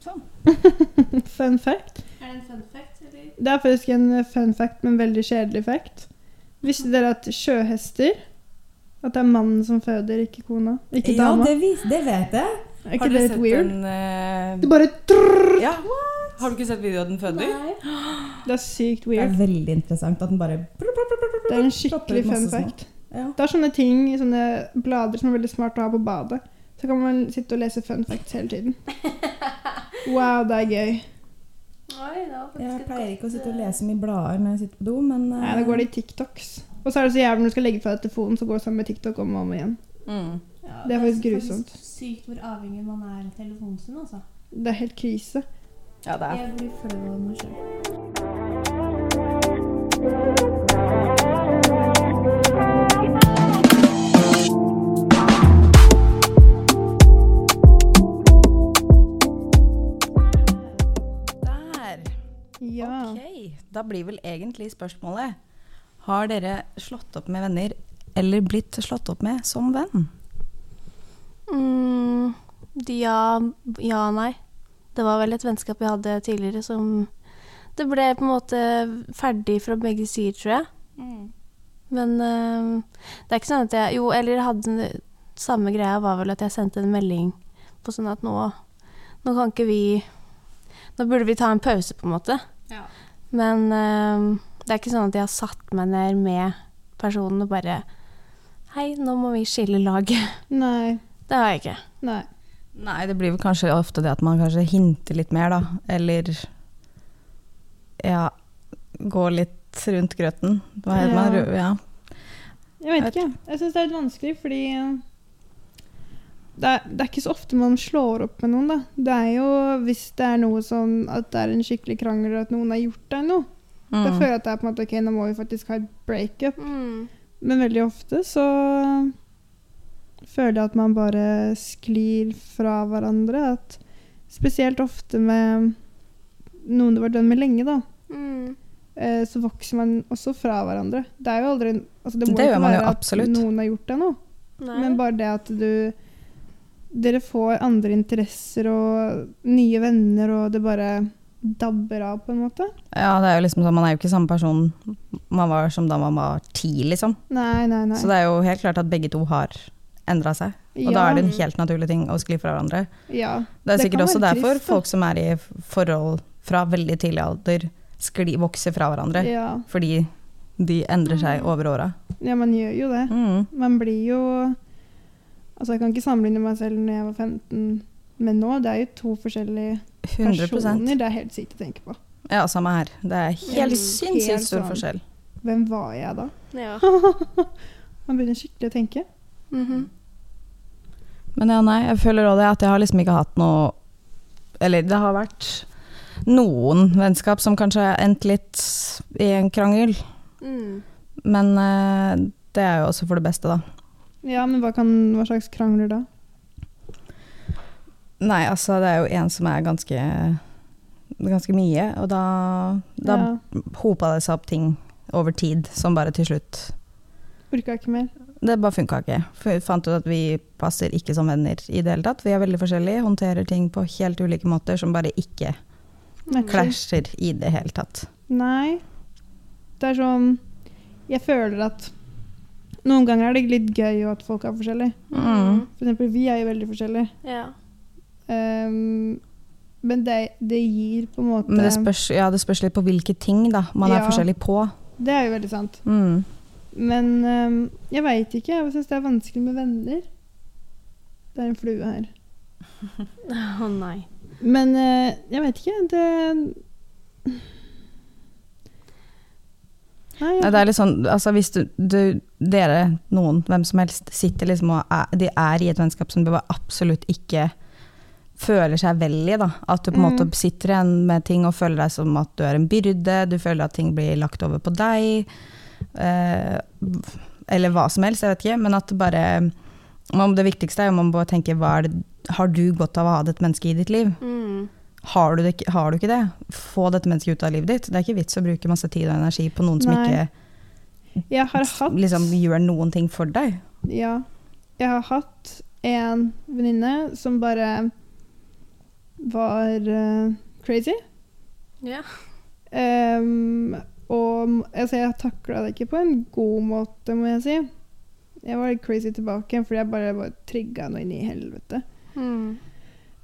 Sånn. Fun fact. Er det en fun fact, eller? Det er faktisk en fun fact, men veldig kjedelig fact. Visste dere at sjøhester At det er mannen som føder, ikke kona? Ikke Ja, dama? det, vis, det vet jeg. er ikke det litt weird? En, uh... Det bare trrr, Ja. Har du ikke sett videoen den føder? Det er sykt Det er veldig interessant at den bare Det er en skikkelig fun fact. Ja. Det er sånne ting i sånne blader som er veldig smart å ha på badet. Så kan man sitte og lese fun facts hele tiden. Wow, det er gøy. Oi, det Jeg pleier ikke å sitte og eh, lese mye blader når jeg sitter på do, men uh... Nei, da går det i TikToks. Og så er det så jævlig når du skal legge fra deg telefonen, så går det sammen med TikTok om og om igjen. mm. Ja, Det er faktisk grusomt. sykt hvor avhengig man er av telefonen sin, altså. Det er helt krise. Ja, det er Jeg blir flau av meg sjøl. Ja. Ok, da blir vel egentlig spørsmålet Har dere slått opp med venner eller blitt slått opp med som venn? Mm, ja, ja nei. Det var vel et vennskap jeg hadde tidligere som Det ble på en måte ferdig fra begge sider, tror jeg. Men eh, det er ikke sånn at jeg Jo, eller hadde samme greia var vel at jeg sendte en melding på sånn at nå Nå kan ikke vi Nå burde vi ta en pause, på en måte. Ja. Men uh, det er ikke sånn at jeg har satt meg ned med personen og bare Hei, nå må vi skille laget. Nei. Det har jeg ikke. Nei. Nei, det blir vel kanskje ofte det at man kanskje hinter litt mer, da. Eller ja, går litt rundt grøten. Hva heter man? Ja. man? Ja. Jeg vet ikke. Jeg syns det er litt vanskelig, fordi det er, det er ikke så ofte man slår opp med noen, da. Det er jo hvis det er noe sånn at det er en skikkelig krangel, og at noen har gjort deg noe. Da Mm. føler jeg at det er på en måte ok, nå må vi faktisk ha et breakup. Men veldig ofte så føler jeg at man bare sklir fra hverandre. At spesielt ofte med noen du har vært venn med lenge, da. Mm. eh, Så vokser man også fra hverandre. Det er jo aldri altså Det må Det ikke være at noen har gjort deg noe. Nei. Men bare det at du Dere får andre interesser og nye venner, og det bare dabber av, på en måte. ja, det er jo liksom sånn, man er jo ikke samme person man var som da man var ti, liksom. Nei, nei, nei. Så det er jo helt klart at begge to har endra seg. Og da er det en helt naturlig ting å skli fra hverandre. ja. Det er Det sikkert kan også derfor trist, folk som er i forhold fra veldig tidlig alder, skli, vokser fra hverandre. Ja. Fordi de endrer seg over åra. ja, man gjør jo det. Mm. Man blir jo Altså, jeg kan ikke sammenligne meg selv når jeg var 15 men nå. Det er jo to forskjellige 100 personer. Det er helt sykt å tenke på. Ja, samme her. Det er helt sinnssykt stor sånn. forskjell. Hvem var jeg da? Ja. Man begynner skikkelig å tenke. Mhm. Men ja, nei, jeg føler òg det at jeg har liksom ikke hatt noe Eller det har vært noen vennskap som kanskje har endt litt i en krangel. Mm. Men eh, det er jo også for det beste, da. Ja, men hva, kan, hva slags krangler da? Nei, altså det er jo en som er ganske Ganske mye, og da, da Ja. hopa det seg opp ting over tid som bare til slutt Orka ikke mer. Det bare funka ikke. For Vi fant ut at vi passer ikke som venner i det hele tatt. Vi er veldig forskjellige, håndterer ting på helt ulike måter som bare ikke klasjer i det hele tatt. Nei. Det er sånn Jeg føler at noen ganger er det litt gøy at folk er forskjellige. Mm. For eksempel, vi er jo veldig forskjellige. Ja. Um, men det, det gir på en måte Men det spørs, ja, det spørs litt på hvilke ting da man er forskjellig på. Det er jo veldig sant. Mm. Men um, jeg veit ikke. Jeg syns det er vanskelig med venner. Det er en flue her. Å nei. Men uh, jeg vet ikke. Det Nei, det er litt sånn, altså hvis du, du, dere, noen, hvem som helst, sitter liksom og er, de er i et vennskap som du absolutt ikke føler seg vel i, da. At du på en Mm. måte sitter igjen med ting og føler deg som at du er en byrde, du føler at ting blir lagt over på deg, eh, eller hva som helst, jeg vet ikke, men at det bare Det viktigste er jo man må tenke hva er det, har du godt av å ha et menneske i ditt liv? Mm. Har du, det, ikke- har du ikke det, få dette mennesket ut av livet ditt. Det er ikke vits å bruke masse tid og energi på noen som Nei. ikke jeg har hatt liksom gjør noen ting for deg. Ja. Jeg har hatt en venninne som bare var uh, crazy. Ja. Um, og altså, jeg takla det ikke på en god måte, må jeg si. Jeg var litt crazy tilbake, fordi jeg bare var trigga noe inn i helvete. Mm.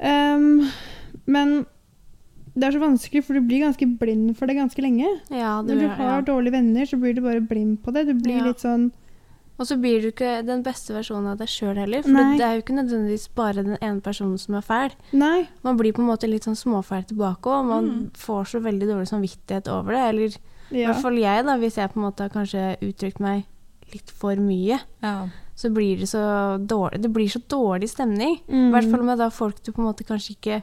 Ehm, men det er så vanskelig, for du blir ganske blind for det ganske lenge. Ja, du, Når du har ja. dårlige venner, så blir du bare blind på det. Du blir Ja. litt sånn Og så blir du ikke den beste versjonen av deg sjøl heller. For Nei. det er jo ikke nødvendigvis bare den ene personen som er fæl. Nei. Man blir på en måte litt sånn småfæl tilbake, og man Mm. får så veldig dårlig samvittighet over det. Eller i Ja. hvert fall jeg, da, hvis jeg på en måte har kanskje uttrykt meg litt for mye. Ja. Så blir det så dårlig, det blir så dårlig stemning. I Mm. hvert fall med da folk du på en måte kanskje ikke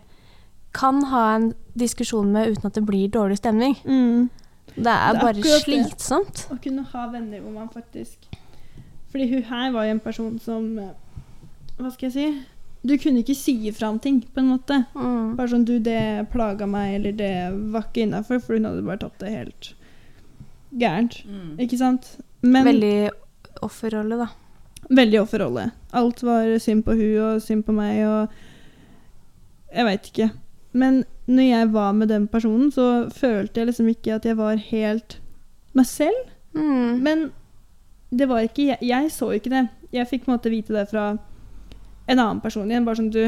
kan ha en diskusjon med uten at det blir dårlig stemning. Mm. Det er Det er bare slitsomt. det. Å kunne ha venner hvor man faktisk Fordi hun her var jo en person som eh, Hva skal jeg si? Du kunne ikke si ifra om ting, på en måte. Mm. Bare sånn du, det plaga meg, eller det var ikke innafor, for hun hadde bare tatt det helt gærent. Mm. Ikke sant? Men veldig, Veldig offerrolle, da. offerrolle. Alt var synd på hun og synd på meg og Jeg veit ikke. Men når jeg var med den personen, så følte jeg liksom ikke at jeg var helt meg selv. Mm. Men det var ikke jeg, jeg så ikke det. Jeg fikk på en måte vite det fra en annen person igjen. Bare sånn du,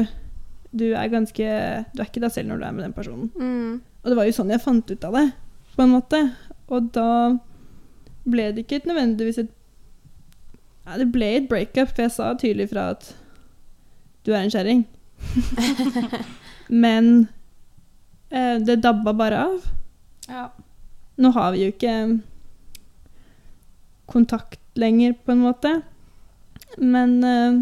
du er ganske Du er ikke deg selv når du er med den personen. Mm. Og det var jo sånn jeg fant ut av det, på en måte. Og da ble det ikke et nødvendigvis et ja, Det ble et breakup, for jeg sa tydelig fra at du er en kjerring. Men det dabba bare av. Ja. Nå har vi jo ikke kontakt lenger, på en måte. Men eh,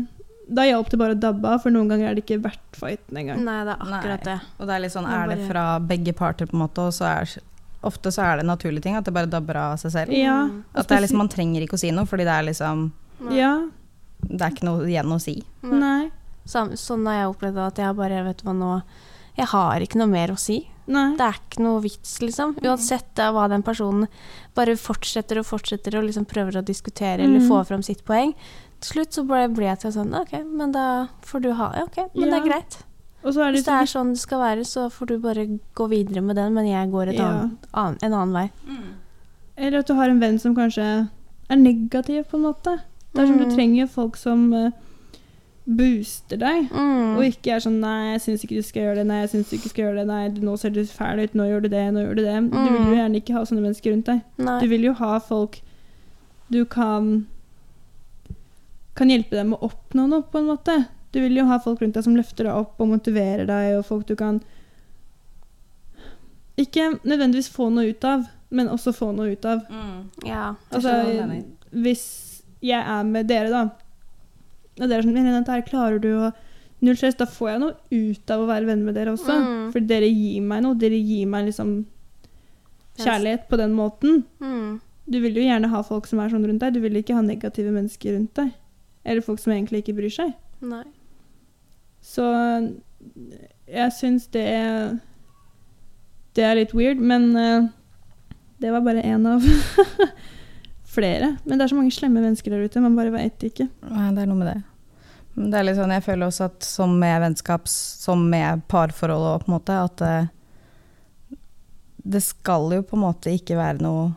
da hjalp det bare å dabbe av, for noen ganger er det ikke verdt fighten engang. Nei, det er akkurat Nei. det. Og det er litt sånn, Det er er det fra begge parter, på en måte, og så er Ofte så er det naturlige ting, at det bare dabber av seg selv. Ja, Mm. At det er liksom, Man trenger ikke å si noe, fordi det er liksom Ja. Det er ikke noe igjen å si. Nei. Nei. Sånn har jeg opplevd det, at jeg bare Vet du hva, nå Jeg har ikke noe mer å si. Nei. Det er ikke noe vits, liksom. Uansett hva den personen bare fortsetter og fortsetter og liksom prøver å diskutere eller Mm. få fram sitt poeng. Til slutt så ble, jeg til sånn OK, men da får du ha det. OK, men det er greit. Og så er det, Hvis det er sånn det skal være, så får du bare gå videre med den, men jeg går et Ja. annen, annen, en annen vei. Eller at du har en venn som kanskje er negativ, på en måte. Det er som du Mm. trenger folk som eh, booster deg, Mm. og ikke er sånn 'nei, jeg syns ikke du skal gjøre det', 'nei, jeg syns du ikke skal gjøre det', 'nei, nå ser du fæl ut', 'nå gjør du det', 'nå gjør du det'. Du vil jo Mm. gjerne ikke ha sånne mennesker rundt deg. Nei. Du vil jo ha folk du kan kan hjelpe deg med å oppnå noe, på en måte. Du vil jo ha folk rundt deg som løfter deg opp og motiverer deg, og folk du kan ikke nødvendigvis få noe ut av, men også få noe ut av. Ja. Altså, du hvis jeg er med dere, da, og dere er sånn «Men dette her klarer du, og null stress, da får jeg noe ut av å være venn med dere også. Mm. For dere gir meg noe. Dere gir meg liksom kjærlighet på den måten. Mm. Du vil jo gjerne ha folk som er sånn rundt deg. Du vil ikke ha negative mennesker rundt deg. Eller folk som egentlig ikke bryr seg. Nei. Så jeg syns det Det er litt weird, men uh, det var bare én av flere. Men det er så mange slemme mennesker der ute, man bare veit ikke. Nei, det er noe med det. Men det er litt sånn, jeg føler også at som med vennskap, som med parforhold og på en måte, at det, det skal jo på en måte ikke være noe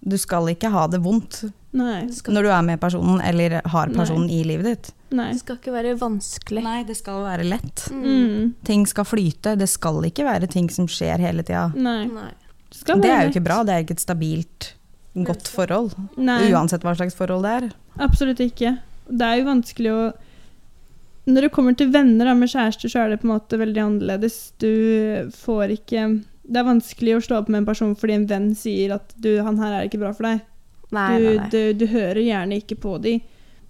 Du skal ikke ha det vondt Nei. når du er med personen eller har personen i livet ditt. Nei. Det skal ikke være vanskelig. Nei, det skal være lett. Mm. Ting skal flyte. Det skal ikke være ting som skjer hele tida. Nei. Nei. Det er jo ikke bra. Det er ikke et stabilt, godt forhold. Nei. Uansett hva slags forhold det er. Absolutt ikke. Det er jo vanskelig å Når det kommer til venner da, med kjærester, så er det på en måte veldig annerledes. Du får ikke Det er vanskelig å slå opp med en person fordi en venn sier at du, 'han her er ikke bra for deg'. Nei, Du, nei, nei. du, du hører gjerne ikke på de.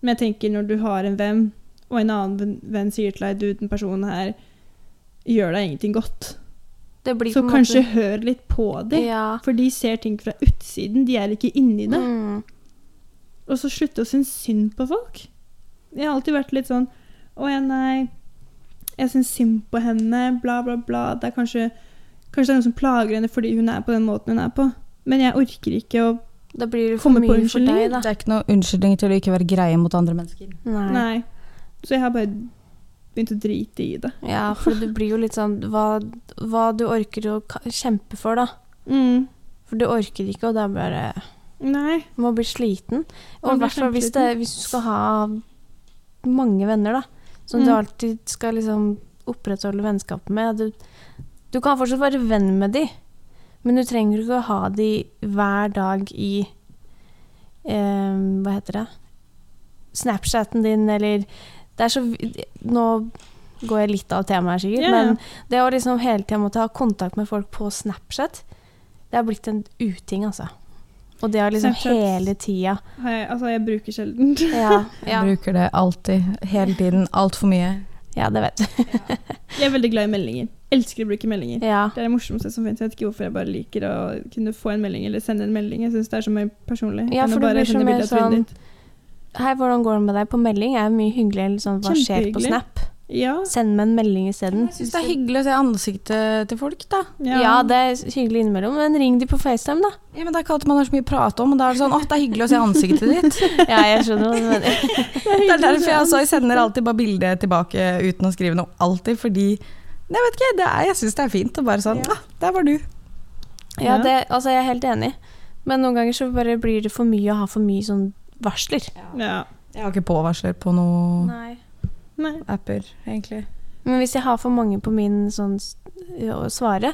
Men jeg tenker når du har en venn, og en annen venn, sier til deg 'du, den personen her gjør deg ingenting godt', så på en kanskje måte hør litt på dem, Ja. For de ser ting fra utsiden, de er ikke inni det. Mm. Og så slutte å synes synd på folk. Jeg har alltid vært litt sånn Å ja, nei. Jeg syns synd på henne, bla, bla, bla. Det er kanskje, kanskje det er noen som plager henne fordi hun er på den måten hun er på. Men jeg orker ikke å Da blir det for Komme på unnskyldning. for deg, da. Det er ikke noe unnskyldning til å ikke være greie mot andre mennesker. Nei. Nei. Så jeg har bare begynt å drite i det. Ja, for det blir jo litt sånn hva, hva du orker å kjempe for, da. Mm. For du orker ikke, og da bare Nei. Du må bli sliten. Og i hvert fall hvis, du skal ha mange venner, da. Som du Mm. alltid skal liksom opprettholde vennskapet med. Du, du kan fortsatt være venn med de, men du trenger ikke å ha de hver dag i eh, Hva heter det? Snapchaten din, eller Det er så Nå går jeg litt av temaet her, sikkert, ja. men det å liksom hele tida måtte ha kontakt med folk på Snapchat, det har blitt en uting, altså. Og det har liksom Snapchat. hele tida altså, jeg bruker sjelden. ja, ja. Jeg bruker det alltid, hele tiden, altfor mye. ja, det vet du. Jeg er veldig glad i meldinger. Elsker å bruke meldinger. Ja. Det er det morsomste som finnes. Jeg vet ikke hvorfor jeg bare liker å kunne få en melding eller sende en melding. Jeg syns det er så mer personlig. Ja, for det bare blir så sende mer bilde av trynet sånn- ditt. Hei, hvordan går det med deg? På melding er jo mye eller sånn, hva skjer på Snap? Ja. Send meg en melding isteden. Jeg syns det er hyggelig å se ansiktet til folk, da. Ja. det er hyggelig innimellom, men ring de på FaceTime, da. Ja, men Det er ikke alltid man har så mye å prate om, og da er det sånn 'Å, det er hyggelig å se ansiktet ditt. Ja, jeg skjønner hva du mener. Det er derfor jeg også sender alltid bare bilde tilbake uten å skrive noe. Alltid fordi Jeg vet ikke, det er, jeg syns det er fint å bare sånn ah, der var du. Ja, Ja. det, altså, jeg er helt enig. Men noen ganger så bare blir det for mye å ha for mye sånn varsler. ja. Jeg har ikke påvarsler på noen Nei. Nei. apper, egentlig. Men hvis jeg har for mange på min sånn å svare,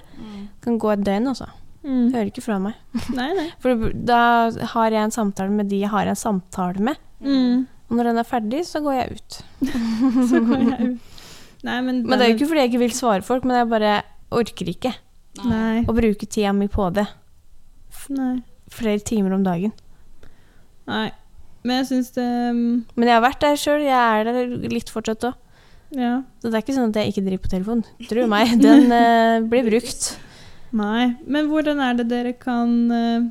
kan gå et døgn, altså. Mm. Hører ikke fra meg. Nei, nei. For da har jeg en samtale med de jeg har en samtale med. Mm. Og når den er ferdig, så går jeg ut. Så går jeg ut. Nei, men, Men det er jo ikke fordi jeg ikke vil svare folk, men jeg bare orker ikke Nei. å bruke tida mi på det. Nei. Flere timer om dagen. Nei. Men jeg syns det um, Men jeg har vært der sjøl. Jeg er der litt fortsatt òg. Ja. Så det er ikke sånn at jeg ikke driver på telefon. Tro meg, den uh, blir brukt. Nei. Men hvordan er det dere kan uh,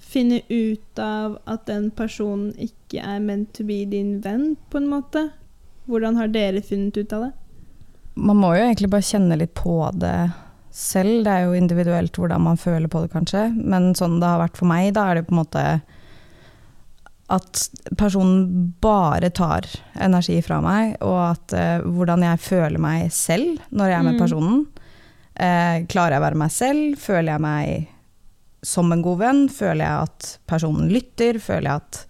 finne ut av at den personen ikke er meant to be din venn, på en måte? Hvordan har dere funnet ut av det? Man må jo egentlig bare kjenne litt på det selv. Det er jo individuelt hvordan man føler på det, kanskje. Men sånn det har vært for meg, da er det på en måte at personen bare tar energi fra meg, og at uh, hvordan jeg føler meg selv når jeg er med Mm. personen. Uh, klarer jeg å være meg selv? Føler jeg meg som en god venn? Føler jeg at personen lytter? Føler jeg at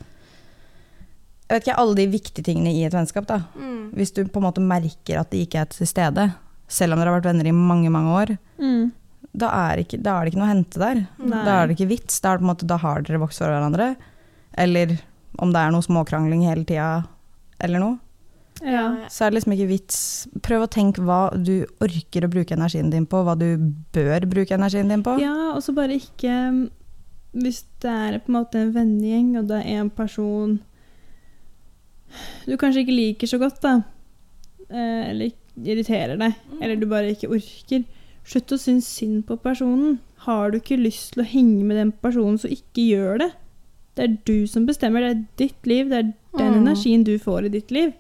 Jeg vet ikke, alle de viktige tingene i et vennskap, da. Hvis du på en måte merker at de ikke er til stede, selv om dere har vært venner i mange, mange år, da er, ikke, da er det ikke noe å hente der. Nei. Da er det ikke vits. Da, måte, da har dere vokst for hverandre. Eller om det er noe småkrangling hele tida, eller noe. Ja. Så er det liksom ikke vits. Prøv å tenke hva du orker å bruke energien din på, hva du bør bruke energien din på. Ja, og så bare ikke um, Hvis det er på en måte en vennegjeng, og det er en person du kanskje ikke liker så godt, da, eh, eller irriterer deg, eller du bare ikke orker, slutt å synes synd på personen. Har du ikke lyst til å henge med den personen, så ikke gjør det. Det er du som bestemmer. Det er ditt liv. Det er den Mm. energien du får i ditt liv.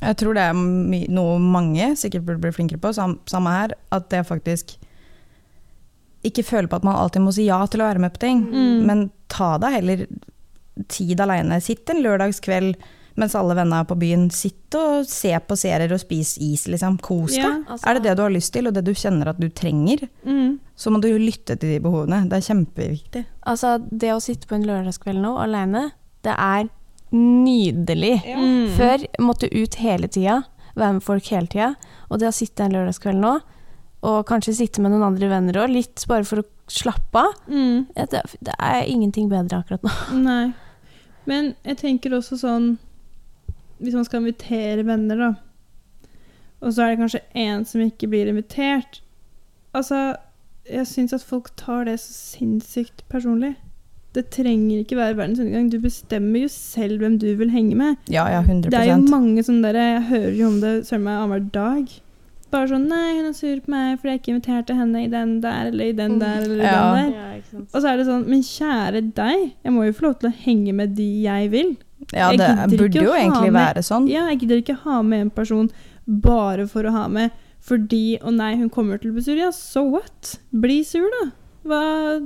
Jeg tror det er my noe mange sikkert burde bli flinkere på, sam samme her, at det faktisk ikke føler på at man alltid må si ja til å være med på ting, Mm. men ta deg heller tid aleine. Sitt en lørdagskveld mens alle vennene på byen. sitter og ser på serier og spiser is, liksom. Kos deg. Ja. Altså, Er det det du har lyst til, og det du kjenner at du trenger, Mm. så må du jo lytte til de behovene. Det er kjempeviktig. Altså, det å sitte på en lørdagskveld nå alene, det er nydelig. Mm. Før måtte ut hele tida, være med folk hele tida. Og det å sitte en lørdagskveld nå, og kanskje sitte med noen andre venner òg, litt bare for å slappe av, Mm. det, det er ingenting bedre akkurat nå. Nei. Men jeg tenker også sånn Hvis man skal invitere venner, da, og så er det kanskje én som ikke blir invitert Altså, jeg syns at folk tar det så sinnssykt personlig. Det trenger ikke være verdens undergang. Du bestemmer jo selv hvem du vil henge med. Ja, ja, 100% Det er jo mange sånne der, Jeg hører jo om det søren meg annenhver dag. Bare sånn 'Nei, hun er sur på meg fordi jeg ikke inviterte henne i den der eller i den der eller Ja. den der'. Og så er det sånn Men kjære deg, jeg må jo få lov til å henge med de jeg vil. Ja, det burde jo egentlig med- være sånn. Ja, jeg gidder ikke ha med en person bare for å ha med fordi Å nei, hun kommer til å bli sur. Ja, so what? Bli sur, da. Hva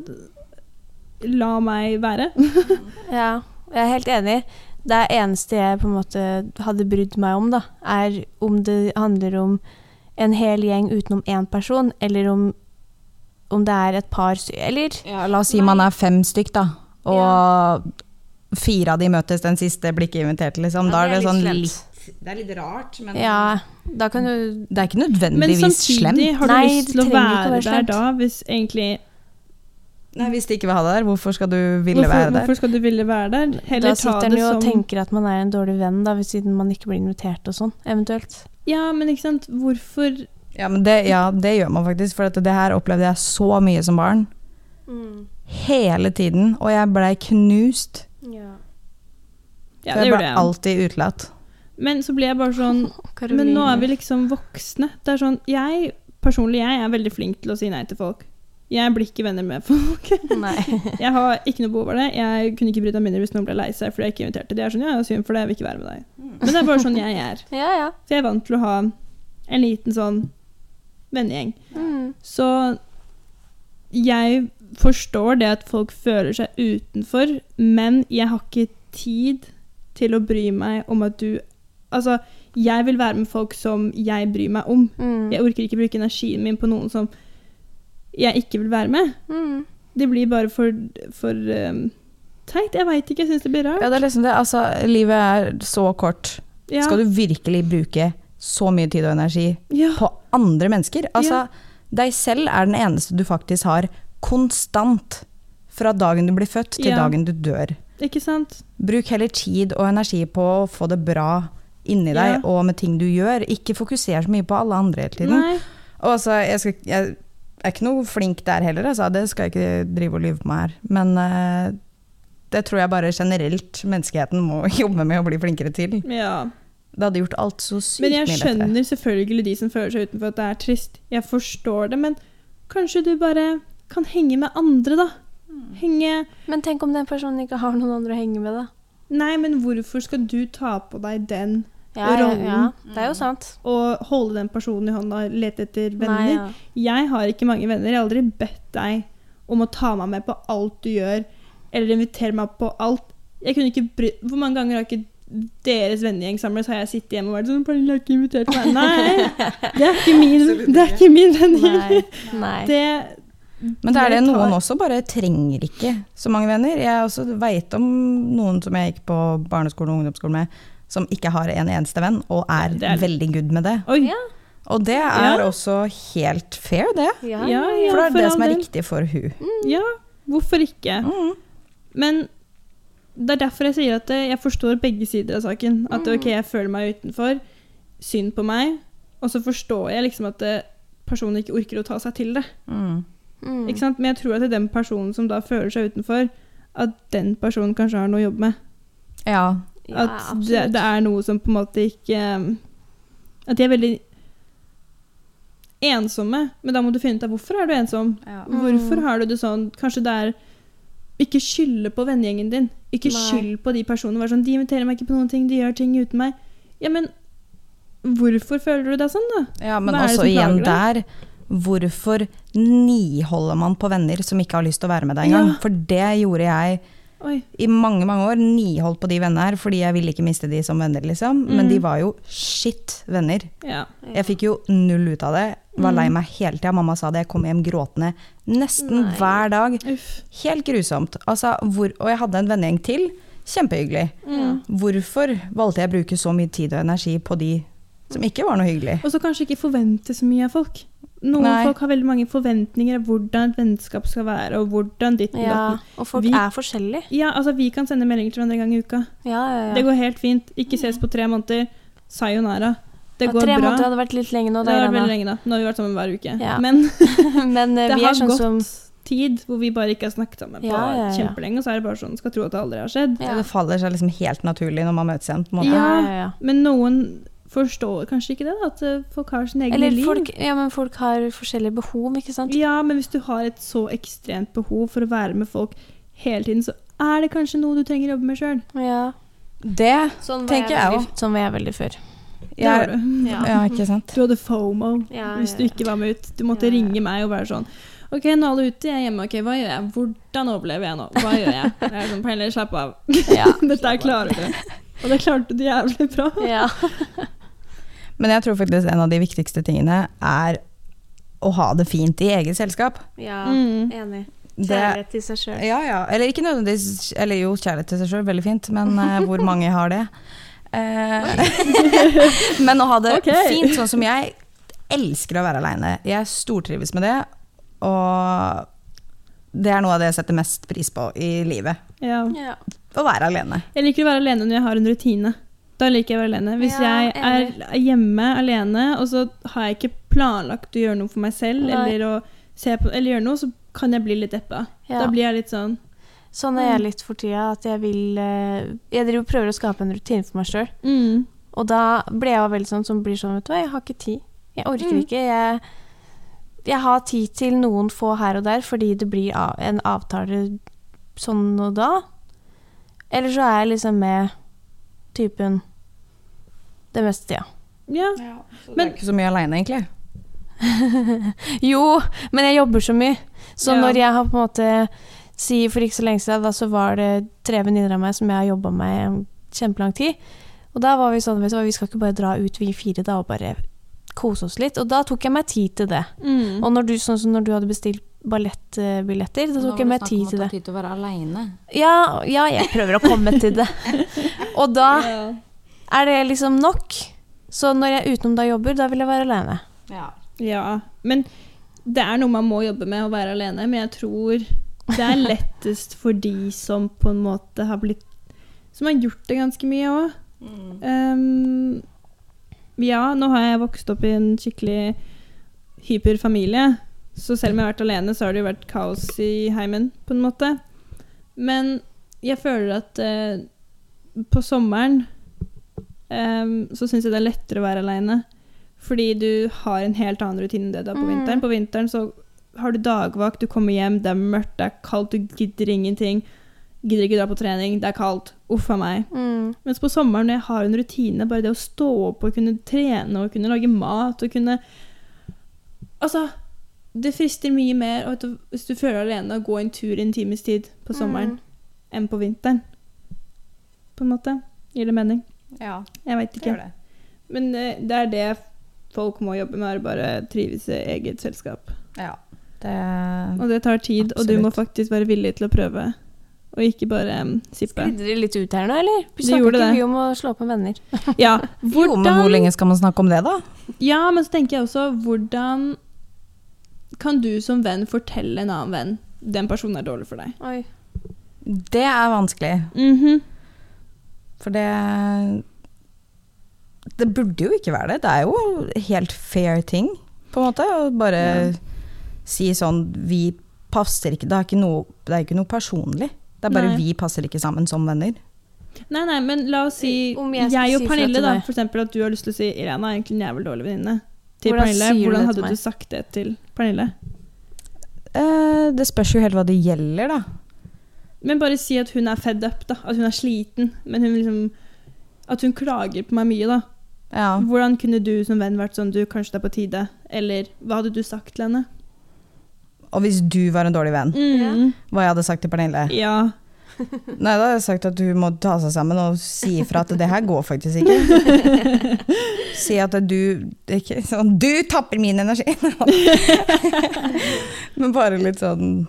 La meg være. Ja, jeg er helt enig. Det eneste jeg på en måte hadde brydd meg om, da, er om det handler om en hel gjeng utenom én person, eller om, om det er et par. Eller Ja, la oss si man er fem stykk, da. Og fire av de møtes, den siste blir ikke invitert, liksom. Ja, Da det er det er sånn slemt. litt Det er litt rart, men Ja, da kan du det er ikke Men samtidig, slemt. har du Nei, lyst til å være være der da, hvis egentlig Nei, Hvis de ikke vil ha deg der, hvorfor skal du ville hvorfor, være der? hvorfor skal du ville være der? Heller Da sitter en jo og som tenker at man er en dårlig venn, da, siden man ikke blir invitert og sånn, eventuelt. Ja, men ikke sant, hvorfor Ja, men det, ja, det gjør man faktisk, for at det her opplevde jeg så mye som barn. Hele tiden, og jeg blei knust. Ja. det, det ble jeg. alltid utelatt. Men så blir jeg bare sånn Men nå er vi liksom voksne. Det er sånn Jeg personlig jeg er veldig flink til å si nei til folk. Jeg blir ikke venner med folk. Nei. Jeg har ikke noe behov for det. Jeg kunne ikke brydd meg mindre hvis noen ble lei seg fordi jeg ikke inviterte. De er sånn, ja, synd for det, jeg vil ikke være med deg. Men det er bare sånn jeg er. Ja, ja. Så jeg er vant til å ha en liten sånn vennegjeng. Mm. Så jeg forstår det at folk føler seg utenfor, men jeg har ikke tid til å bry meg om at du Altså, jeg vil være med folk som jeg bryr meg om. Mm. Jeg orker ikke bruke energien min på noen som jeg ikke vil være med. Mm. Det blir bare for, for um, teit. Jeg veit ikke, jeg syns det blir rart. Ja, det er liksom det. Altså, livet er så kort. Ja. Skal du virkelig bruke så mye tid og energi ja. på andre mennesker? Altså, deg selv er den eneste du faktisk har konstant. Fra dagen du blir født til Ja. dagen du dør. Ikke sant? Bruk heller tid og energi på å få det bra inni deg Ja. og med ting du gjør. Ikke fokuser så mye på alle andre hele tiden. Nei. Og altså, jeg, skal, jeg er ikke noe flink der heller, altså. det skal jeg ikke drive og lyve på meg her. Men uh, det tror jeg bare generelt menneskeheten må jobbe med å bli flinkere til. Ja. Det hadde gjort alt så sykt mye. Men jeg skjønner selvfølgelig de som føler seg utenfor at det er trist. Jeg forstår det, men kanskje du bare kan henge med andre, da. Mm. Henge Men tenk om den personen ikke har noen andre å henge med, da. Nei, men hvorfor skal du ta på deg den Ja, ja, Rollen. ja. Det er jo sant. og holde den personen i hånda og lete etter venner? Nei, ja. Jeg har ikke mange venner. Jeg har aldri bedt deg om å ta meg med på alt du gjør, eller invitere meg på alt. Jeg kunne ikke bry Hvor mange ganger har ikke deres vennegjeng samles, har jeg sittet hjemme og vært sånn Pernille har ikke invitert meg. Nei! Det er ikke min, det er ikke min vennegjeng. Det Men det er det noen også bare trenger ikke så mange venner. Jeg også veit om noen som jeg gikk på barneskole og ungdomsskole med, som ikke har en eneste venn, og er, er- veldig good med det. Oi. Ja. Og det er Ja. også helt fair, det. Ja, Ja, For det er for det som er riktig for hun. Ja, hvorfor ikke? Mm. Men det er derfor jeg sier at jeg forstår begge sider av saken. At ok, jeg føler meg utenfor. Synd på meg. Og så forstår jeg liksom at personen ikke orker å ta seg til det. Mm. Mm. Ikke sant? Men jeg tror at det er den personen som da føler seg utenfor, at den personen kanskje har noe å jobbe med. Ja. Ja, At det, det er noe som på en måte ikke At de er veldig ensomme. Men da må du finne ut av hvorfor er du ensom. Mm. Hvorfor har du det sånn? Kanskje det er Ikke skylde på vennegjengen din. Ikke Nei. skyld på de personene. Vær sånn, de inviterer meg ikke på noen ting, de gjør ting uten meg. Ja, men hvorfor føler du deg sånn, da? Ja, men Hva er det også som igjen der Hvorfor niholder man på venner som ikke har lyst til å være med deg engang? Ja. For det gjorde jeg Oi. i mange mange år. Niholdt på de vennene her fordi jeg ville ikke miste de som venner, liksom. Men Mm. de var jo shit venner. Ja. Jeg fikk jo null ut av det. Var Mm. lei meg hele tida. Mamma sa det. Jeg kom hjem gråtende nesten Nei. hver dag. Uff. Helt grusomt. Altså, hvor, og jeg hadde en vennegjeng til. Kjempehyggelig. Ja. Hvorfor valgte jeg å bruke så mye tid og energi på de som ikke var noe hyggelig? Og så kanskje ikke forvente så mye av folk. Noen Nei. folk har veldig mange forventninger av hvordan et vennskap skal være, og hvordan ditt Ja, datten. og folk Vi- er forskjellige. Ja, altså vi kan sende meldinger til hverandre en gang i uka. Ja, ja, ja. Det går helt fint. Ikke ses på tre måneder. Sayonara. Det Ja, går tre bra. måneder hadde vært litt lenge nå, Det har vært veldig lenge, da. Nå har vi vært sammen hver uke. Ja. Men Men eh, det vi har er sånn gått som tid hvor vi bare ikke har snakket sammen på Ja, ja, ja. kjempelenge, og så er det bare sånn skal tro at det aldri har skjedd. ja. Det faller seg liksom helt naturlig når man møtes igjen. på måte. Ja. Ja, ja, ja. Men noen forstår kanskje ikke det, da, at eh, folk har sine egne Eller liv. folk, ja, men folk har forskjellige behov, ikke sant? Ja, men hvis du har et så ekstremt behov for å være med folk hele tiden, så er det kanskje noe du trenger å jobbe med sjøl. Ja. Det Sånn Tenker jeg òg. Sånn var jeg veldig før. Det var du. Ja. ja, ikke sant. Du hadde FOMO Ja, hvis du ja, ja. ikke var med ut. Du måtte Ja, ja. ringe meg og være sånn OK, nå er alle ute, jeg er hjemme. ok, Hva gjør jeg? Hvordan overlever jeg nå? Hva gjør jeg? Jeg er sånn, Pernille, slapp av. Ja. Dette klarer du. Og det klarte du jævlig bra. Ja. Men jeg tror faktisk en av de viktigste tingene er å ha det fint i eget selskap. ja. Mm. Enig. Kjærlighet til seg sjøl. Ja, ja. Eller ikke nødvendigvis Eller jo, kjærlighet til seg sjøl, veldig fint, men uh, hvor mange har det? Uh, men å ha det okay. fint, sånn som jeg elsker å være aleine. Jeg stortrives med det, og det er noe av det jeg setter mest pris på i livet. Ja. Ja. Å være alene. Jeg liker å være alene når jeg har en rutine. Da liker jeg å være alene. Hvis Ja, jeg er hjemme alene, og så har jeg ikke planlagt å gjøre noe for meg selv, eller på, eller gjøre noe, så kan jeg bli litt deppa. Ja. Da blir jeg litt sånn Sånn er jeg litt for tida, at jeg vil eh, Jeg driver og prøver å skape en rutine for meg sjøl. mm. Og da blir jeg veldig sånn som blir sånn, vet du hva, jeg har ikke tid. Jeg orker Mm. ikke. Jeg, jeg har tid til noen få her og der fordi det blir en avtale sånn og da. Eller så er jeg liksom med typen det meste tida. Ja. Så Men- det er ikke så mye aleine, egentlig. Jo, men jeg jobber så mye. Så Ja. når jeg har på en måte Si for ikke så lenge siden, da så var det tre venninner av meg som jeg har jobba med i kjempelang tid. Og da var vi sånn, vet du vi skal ikke bare dra ut vi fire da og bare kose oss litt. Og da tok jeg meg tid til det. Mm. Og når du, sånn som når du hadde bestilt ballettbilletter, da tok jeg meg tid til det. Nå var det snakk om å ta tid til å være aleine. Ja, ja, jeg prøver å komme til det. Og da Ja. Er det liksom nok. Så når jeg utenom da jobber, da vil jeg være alene. Ja. ja. Men det er noe man må jobbe med, å være alene. Men jeg tror det er lettest for de som på en måte har blitt Som har gjort det ganske mye òg. Um, ja, nå har jeg vokst opp i en skikkelig hyperfamilie. Så selv om jeg har vært alene, så har det jo vært kaos i heimen, på en måte. Men jeg føler at uh, på sommeren em, så syns jeg det er lettere å være alene. Fordi du har en helt annen rutine enn det du har på Mm. vinteren. På vinteren så har du dagvakt, du kommer hjem, det er mørkt, det er kaldt, du gidder ingenting. Gidder ikke dra på trening, det er kaldt. Uff a meg. Mm. Mens på sommeren når jeg har en rutine, bare det å stå opp og kunne trene og kunne lage mat og kunne Altså, det frister mye mer og du, hvis du føler deg alene, å gå en tur i en times tid på sommeren Mm. enn på vinteren. På en måte. Gir det mening? Ja, Jeg veit ikke. gjør det. Men eh, det er det folk må jobbe med, er bare trives i eget selskap. Ja. Det Og det tar tid, og du må faktisk være villig til å prøve. Og ikke bare um, sippe. Glidde det litt ut her nå, eller? Vi Det snakker gjorde ikke det. mye om å slå opp med venner. Ja, Jo, men hvor lenge skal man snakke om det, da? Ja, men så tenker jeg også hvordan kan du som venn fortelle en annen venn den personen er dårlig for deg? Oi. Det er vanskelig. Mhm. For det Det burde jo ikke være det. Det er jo helt fair ting, på en måte. Å bare Ja. si sånn Vi passer ikke Det er ikke noe, det er ikke noe personlig. Det er bare Nei. vi passer ikke sammen som venner. Nei, nei, men la oss si Om jeg, jeg og si Pernille, da, for eksempel at du har lyst til å si Irena er egentlig en jævlig dårlig venninne. Til Hvordan Pernille. Hvordan hadde du sagt det til Pernille? Eh, det spørs jo helt hva det gjelder, da. Men bare si at hun er fed up, da. At hun er sliten. Men hun liksom At hun klager på meg mye, da. Ja. Hvordan kunne du som venn vært sånn Du, kanskje det er på tide. Eller hva hadde du sagt til henne? Og hvis du var en dårlig venn, Mm. hva jeg hadde sagt til Pernille? Ja. Nei, da hadde jeg sagt at hun må ta seg sammen og si ifra at det her går faktisk ikke. si at du ikke sånn Du tapper min energi! Men bare litt sånn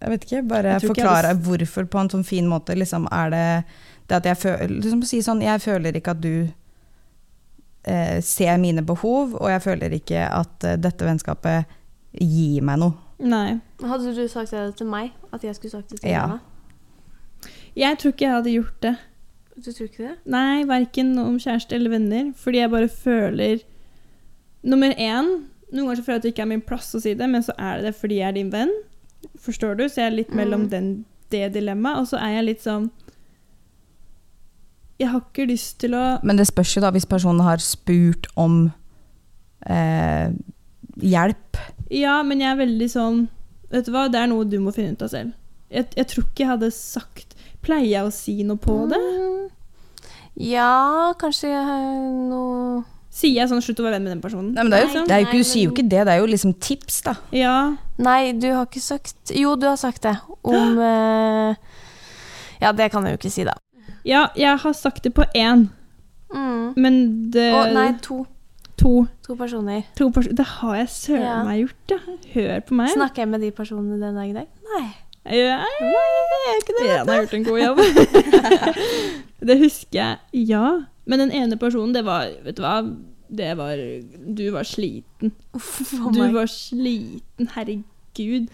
Jeg vet ikke, bare Jeg tror ikke jeg forklare hadde hvorfor på en sånn fin måte. Liksom er det det at jeg føler liksom Si sånn Jeg føler ikke at du eh, ser mine behov, og jeg føler ikke at eh, dette vennskapet gir meg noe. Nei. Hadde du sagt det til meg? At jeg skulle sagt det til Ja. Jeg tror ikke jeg hadde gjort det. Du tror ikke det? Nei, verken om kjæreste eller venner. Fordi jeg bare føler Nummer én Noen ganger så føler jeg at det ikke er min plass å si det, men så er det det fordi jeg er din venn. Forstår du? Så jeg er litt mellom Mm. den, det dilemmaet. Og så er jeg litt sånn Jeg har ikke lyst til å Men det spørs jo da hvis personen har spurt om eh, hjelp. Ja, men jeg er veldig sånn Vet du hva, det er noe du må finne ut av selv. Jeg, jeg tror ikke jeg hadde sagt Pleier jeg å si noe på det? Mm. Ja, kanskje eh, noe Sier jeg sånn 'slutt å være venn med den personen'? Nei, men det er jo, Nei, det er jo ikke, nei, du sier jo ikke det, det er jo liksom tips, da. Ja. Nei, du har ikke sagt Jo, du har sagt det. Om eh, Ja, det kan jeg jo ikke si, da. ja, jeg har sagt det på én, Mm. men det Å, nei, to. To. To personer. to pers det har jeg søren Ja. meg gjort, ja. Hør på meg. Snakker jeg med de personene den dag i dag? Nei. Jeg Nei, jeg gjør ikke det. Irene har gjort en god jobb. det husker jeg, ja. Men den ene personen, det var Vet du hva? Det var Du var sliten. Uff, Du var sliten, herregud.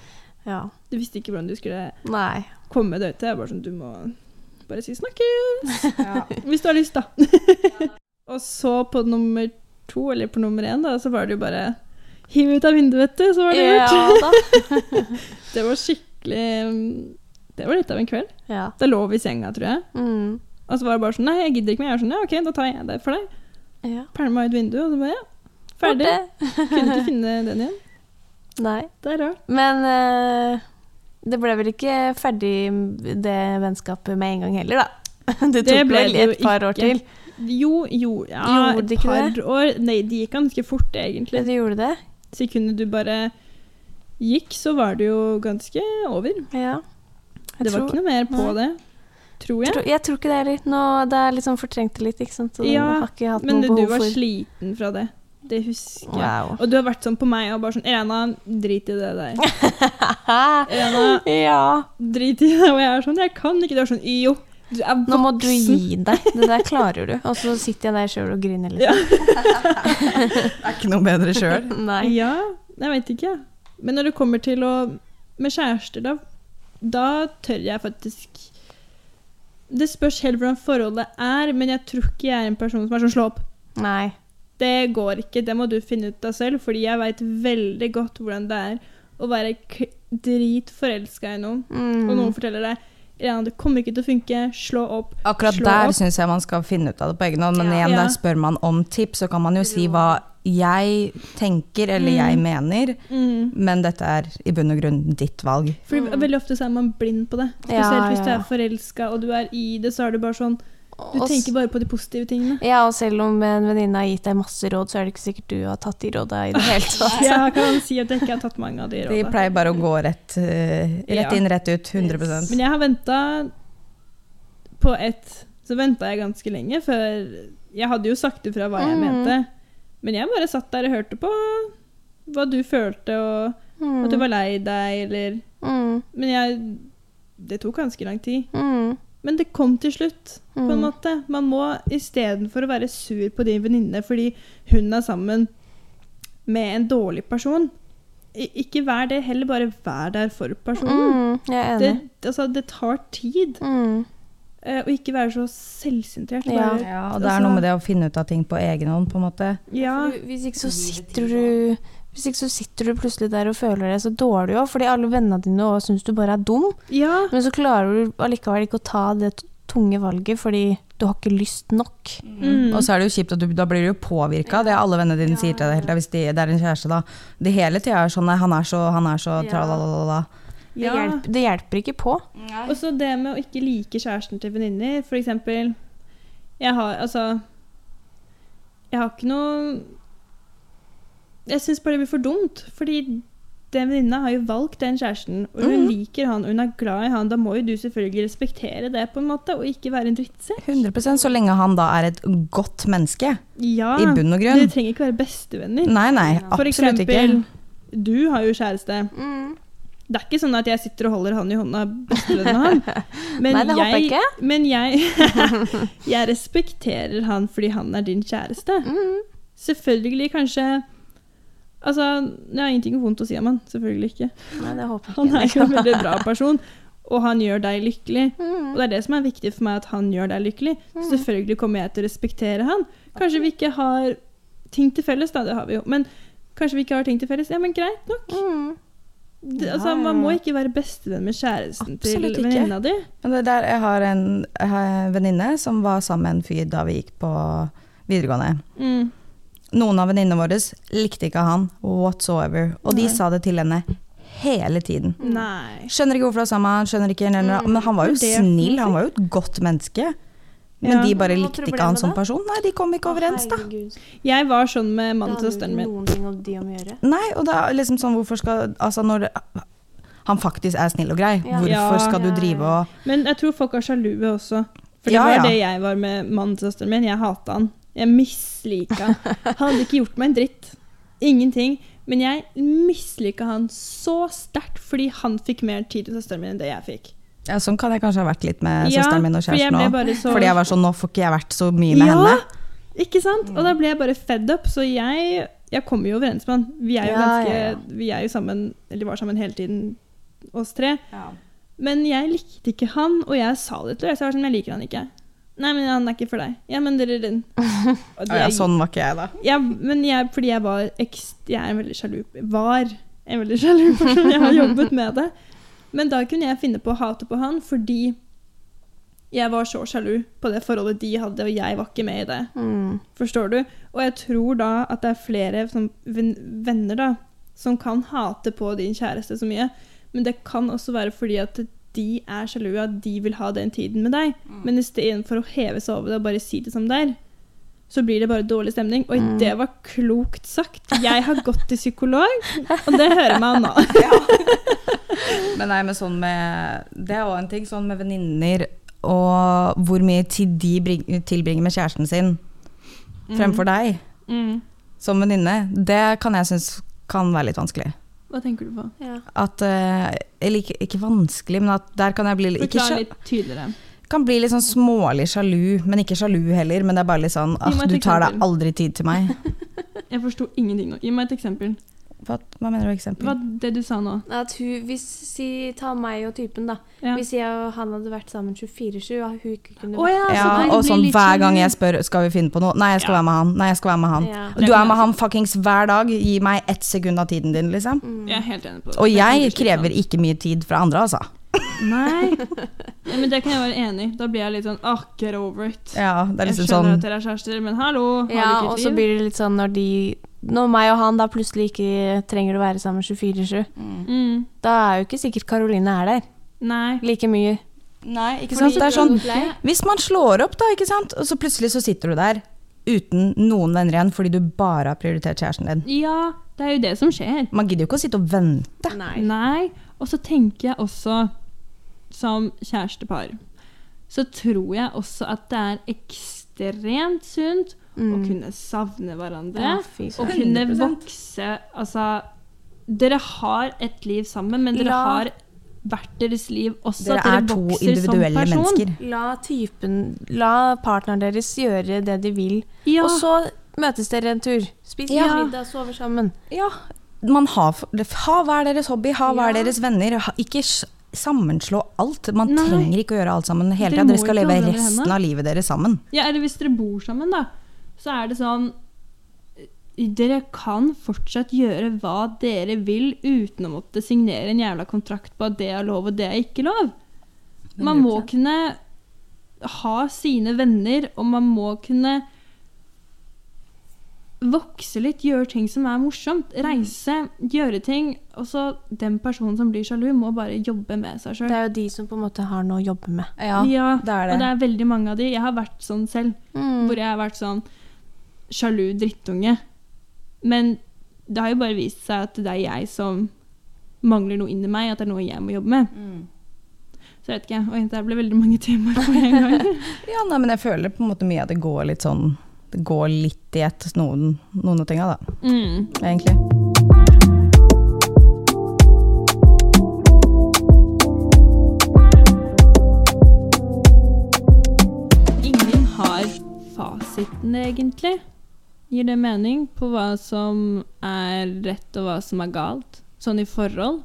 Ja. Du visste ikke hvordan du skulle Nei. komme deg ut. Jeg var sånn, du må bare si 'snakkes'. Hvis du har lyst, da. Og så på nummer to, eller på nummer én, da, så var det jo bare Hiv ut av vinduet, vet du, så var det gjort. Det var skikkelig mm, Det var litt av en kveld. Ja. Da lå vi i senga, tror jeg. Mm. Og så var det bare sånn Nei, jeg gidder ikke mer. Jeg er sånn, ja, ok, da tar jeg det for deg. Ja. Pælma ut vinduet, og så bare ja, ferdig. Kunne ikke finne den igjen. Nei. Det er rart. Men uh, det ble vel ikke ferdig det vennskapet med en gang heller, da. Det tok ble vel et par år til. Jo, jo, ja, et par det? år. Nei, det gikk ganske fort, egentlig. Du gjorde det? Sekundet du bare gikk, så var det jo ganske over. Ja. Det var tror- ikke noe mer på Nei. det, tror jeg. Tror, jeg tror ikke det heller. Nå, det er liksom fortrengt litt, ikke sant. Så Ja, har ikke hatt Men du behov var for sliten fra det. Det husker jeg. Wow. Og du har vært sånn på meg og bare sånn Ena, drit i det der. Ena, ja. drit i det. Og jeg er sånn, jeg kan ikke. Du er sånn, jo, du er voksen. Nå må du gi deg. Det der klarer du. Og så sitter jeg der sjøl og griner, Ja. liksom. Det er ikke noe bedre sjøl. Nei. Ja, jeg vet ikke. Men når det kommer til å Med kjærester, da, da tør jeg faktisk Det spørs helt hvordan forholdet er, men jeg tror ikke jeg er en person som er sånn slå opp. Nei. Det går ikke, det må du finne ut av selv, fordi jeg veit veldig godt hvordan det er å være dritforelska i noen, Mm. og noen forteller deg ja, det kommer ikke til å funke, slå opp. Akkurat Slå der syns jeg man skal finne ut av det på egen hånd. Men Ja. igjen, der spør man om tips, så kan man jo si hva jeg tenker eller Mm. jeg mener, Mm. men dette er i bunn og grunn ditt valg. For veldig ofte så er man blind på det. Spesielt Ja, hvis du er forelska og du er i det, så er det bare sånn Du tenker bare på de positive tingene. Ja, og selv om en venninne har gitt deg masse råd, så er det ikke sikkert du har tatt de råda i det hele tatt. Jeg kan si at jeg ikke har tatt mange av de De rådene. pleier bare å gå rett, eh, rett Ja. inn, rett ut. 100 yes. Men jeg har venta på ett Så venta jeg ganske lenge før Jeg hadde jo sagt ifra hva jeg Mm. mente, men jeg bare satt der og hørte på hva du følte, og Mm. at du var lei deg, eller Mm. Men jeg Det tok ganske lang tid. Mm. Men det kom til slutt, på en Mm. måte. Man må istedenfor å være sur på din venninne fordi hun er sammen med en dårlig person, ikke vær det, heller bare vær der for personen. Mm. Jeg er Det, altså, det tar tid. Mm. eh, Og ikke være så selvsentrert. Ja. Ja, og det er altså- noe med det å finne ut av ting på egen hånd, på en måte. Ja, Hvis ikke så sitter du hvis ikke så sitter du plutselig der og føler deg så dårlig òg, fordi alle vennene dine òg syns du bare er dum. ja, Men så klarer du allikevel ikke å ta det tunge valget fordi du har ikke lyst nok. mm. Og så er det jo kjipt at du, da blir du jo påvirka. Det er alle vennene dine sier til deg hele tida, hvis de, det er en kjæreste, da. Det hele tida er sånn nei, han er så, han er så Ja. tralalala. Det, hjelp, det hjelper ikke på. Og så det med å ikke like kjæresten til venninner. For eksempel Jeg har altså Jeg har ikke noe Jeg syns bare det blir for dumt. Fordi den venninna har jo valgt den kjæresten, og hun mm. liker han, og hun er glad i han. Da må jo du selvfølgelig respektere det, på en måte, og ikke være en drittsekk. 100% så lenge han da er et godt menneske, Ja, i bunn og grunn. Dere trenger ikke være bestevenner. Nei, nei, For absolutt eksempel, ikke. du har jo kjæreste. Mm. Det er ikke sånn at jeg sitter og holder han i hånda bestevennen han. Men Nei, det håper jeg ikke. Men jeg, jeg respekterer han fordi han er din kjæreste. Mm. Selvfølgelig kanskje Altså, jeg har ingenting vondt å si om han. Selvfølgelig ikke. Nei, det håper jeg ikke. Han er jo en veldig bra person, og han gjør deg lykkelig. Mm. Og det er det som er viktig for meg, at han gjør deg lykkelig. Så selvfølgelig kommer jeg til å respektere han. Kanskje vi ikke har ting til felles, da, det har vi jo. Men kanskje vi ikke har ting til felles. Ja, men greit nok. Mm. Det, altså, man må ikke være bestevenn med kjæresten Absolutt til venninna di. Der, jeg har en en venninne som var sammen med en fyr da vi gikk på videregående. Mm. Noen av venninnene våre likte ikke han whatsoever, og de Nei. sa det til henne hele tiden. Nei. Skjønner ikke hvorfor det er sammen skjønner ikke, Mm. men han var jo snill, han var jo et godt menneske. Men Ja. de bare likte ikke han som det? person. Nei, de kom ikke overens, da. Herregud. Jeg var sånn med mannen til hadde jo søsteren ikke min. noen ting om de å gjøre. Nei, og er liksom sånn, hvorfor skal Altså, når han faktisk er snill og grei, Ja. hvorfor skal du Ja, du drive og Men jeg tror folk er sjalue også. For det Ja, var ja. det jeg var med mannen til søsteren min. Jeg hata han. Jeg mislika. Han hadde ikke gjort meg en dritt. Ingenting. Men jeg mislika han så sterkt fordi han fikk mer tid til søsteren min enn det jeg fikk. Ja, sånn kan jeg kanskje ha vært litt med Ja, søsteren min og kjæresten òg. For så- Fordi jeg var sånn, nå får ikke jeg vært så mye med Ja! henne. Ikke sant? Og da ble jeg bare fed up, så jeg, jeg kommer jo overens med han. Vi er jo Ja, ganske. Vi er jo sammen, eller var sammen hele tiden, oss tre. Men jeg likte ikke han, og jeg sa det til henne. Jeg sa sånn, jeg liker han ikke. Nei, men han er ikke for deg. Ja, men dere den. Og Å ja, sånn var ikke jeg, da. Ja, men jeg, fordi jeg var ekst, Jeg er en veldig sjalu Var en veldig sjalu person. Jeg har jobbet med det. Men da kunne jeg finne på å hate på han fordi jeg var så sjalu på det forholdet de hadde, og jeg var ikke med i det. Mm. Forstår du? Og jeg tror da at det er flere som, venner da, som kan hate på din kjæreste så mye. Men det kan også være fordi at de er sjalu, at de vil ha den tiden med deg. Men istedenfor å heve seg over det og bare si det som det er, så blir det bare dårlig stemning. Oi, Mm. det var klokt sagt. Jeg har gått til psykolog, og det hører man nå. Men nei, men sånn med Det er òg en ting, sånn med venninner og hvor mye tid de bring, tilbringer med kjæresten sin fremfor deg Mm. som venninne, det kan jeg synes kan være litt vanskelig. Hva tenker du på? Ja. At eh, Eller ikke, ikke vanskelig, men at der kan jeg bli ikke, Forklar litt tydeligere. kan bli litt sånn smålig sjalu, men ikke sjalu heller. Men det er bare litt sånn at du tar deg aldri tid til meg. Jeg forsto ingenting nå. Gi meg et eksempel. Hva, hva mener du eksempel? Hva det du sa nå? At hun, hvis, si, ta meg og typen, da. Ja. Hvis jeg og han hadde vært sammen 24-7, og hun ikke kunne oh, ja, Ja, så og sånn hver gang jeg spør skal vi finne på noe. Nei, jeg skal Ja. være med han. Nei, jeg skal være med han. Ja. Du er med han fuckings hver dag. Gi meg ett sekund av tiden din, liksom. Mm. Jeg er helt enig på det. Og jeg krever ikke mye tid fra andre, altså. Nei. Ja, men det kan jeg være enig i. Da blir jeg litt sånn åh, get over it. Ja, det er jeg liksom skjønner sånn at dere er kjærester, men hallo, har Ja, du og ikke så et liv? blir det litt sånn når de Når meg og han da plutselig ikke trenger å være sammen 24-7, Mm. da er jo ikke sikkert Karoline er der Nei. like mye. Nei, ikke sant. Det er sånn. Hvis man slår opp, da, ikke sant, og så plutselig så sitter du der uten noen venner igjen fordi du bare har prioritert kjæresten din. Ja, det er jo det som skjer. Man gidder jo ikke å sitte og vente. Nei. Nei. Og så tenker jeg også, som kjærestepar, så tror jeg også at det er ekstremt sunt å Mm. kunne savne hverandre. Ja, og kunne vokse Altså, dere har et liv sammen, men dere La- har hvert deres liv også. Dere dere er to individuelle mennesker. La typen La partneren deres gjøre det de vil, Ja. og så møtes dere en tur. Spiser Ja. middag, sover sammen. Ja, man har, ha hver deres hobby, ha hver Ja. deres venner. Ha, ikke sammenslå alt. Man Nei. trenger ikke å gjøre alt sammen hele tida. Dere skal leve resten av livet deres sammen. Ja, eller hvis dere bor sammen, da, så er det sånn Dere kan fortsatt gjøre hva dere vil uten å måtte signere en jævla kontrakt på at det er lov og det er ikke lov. Man må kunne ha sine venner, og man må kunne vokse litt, gjøre ting som er morsomt. Reise, gjøre ting. Og så den personen som blir sjalu, må bare jobbe med seg sjøl. Det er jo de som på en måte har noe å jobbe med. Ja, Ja, det er det. og det er veldig mange av de. Jeg har vært sånn selv. Mm. Hvor jeg har vært sånn sjalu drittunge. Men det har jo bare vist seg at det er jeg som mangler noe inni meg, at det er noe jeg må jobbe med. Mm. Så jeg vet ikke. Oi, det ble veldig mange temaer på en gang. Ja, nei, men jeg føler på en måte mye at det går litt sånn Det går litt i ett, noen, noen av tinga, da, Mm. egentlig. Ingen har fasiten, egentlig. Gir det mening på hva som er rett og hva som er galt? Sånn i forhold.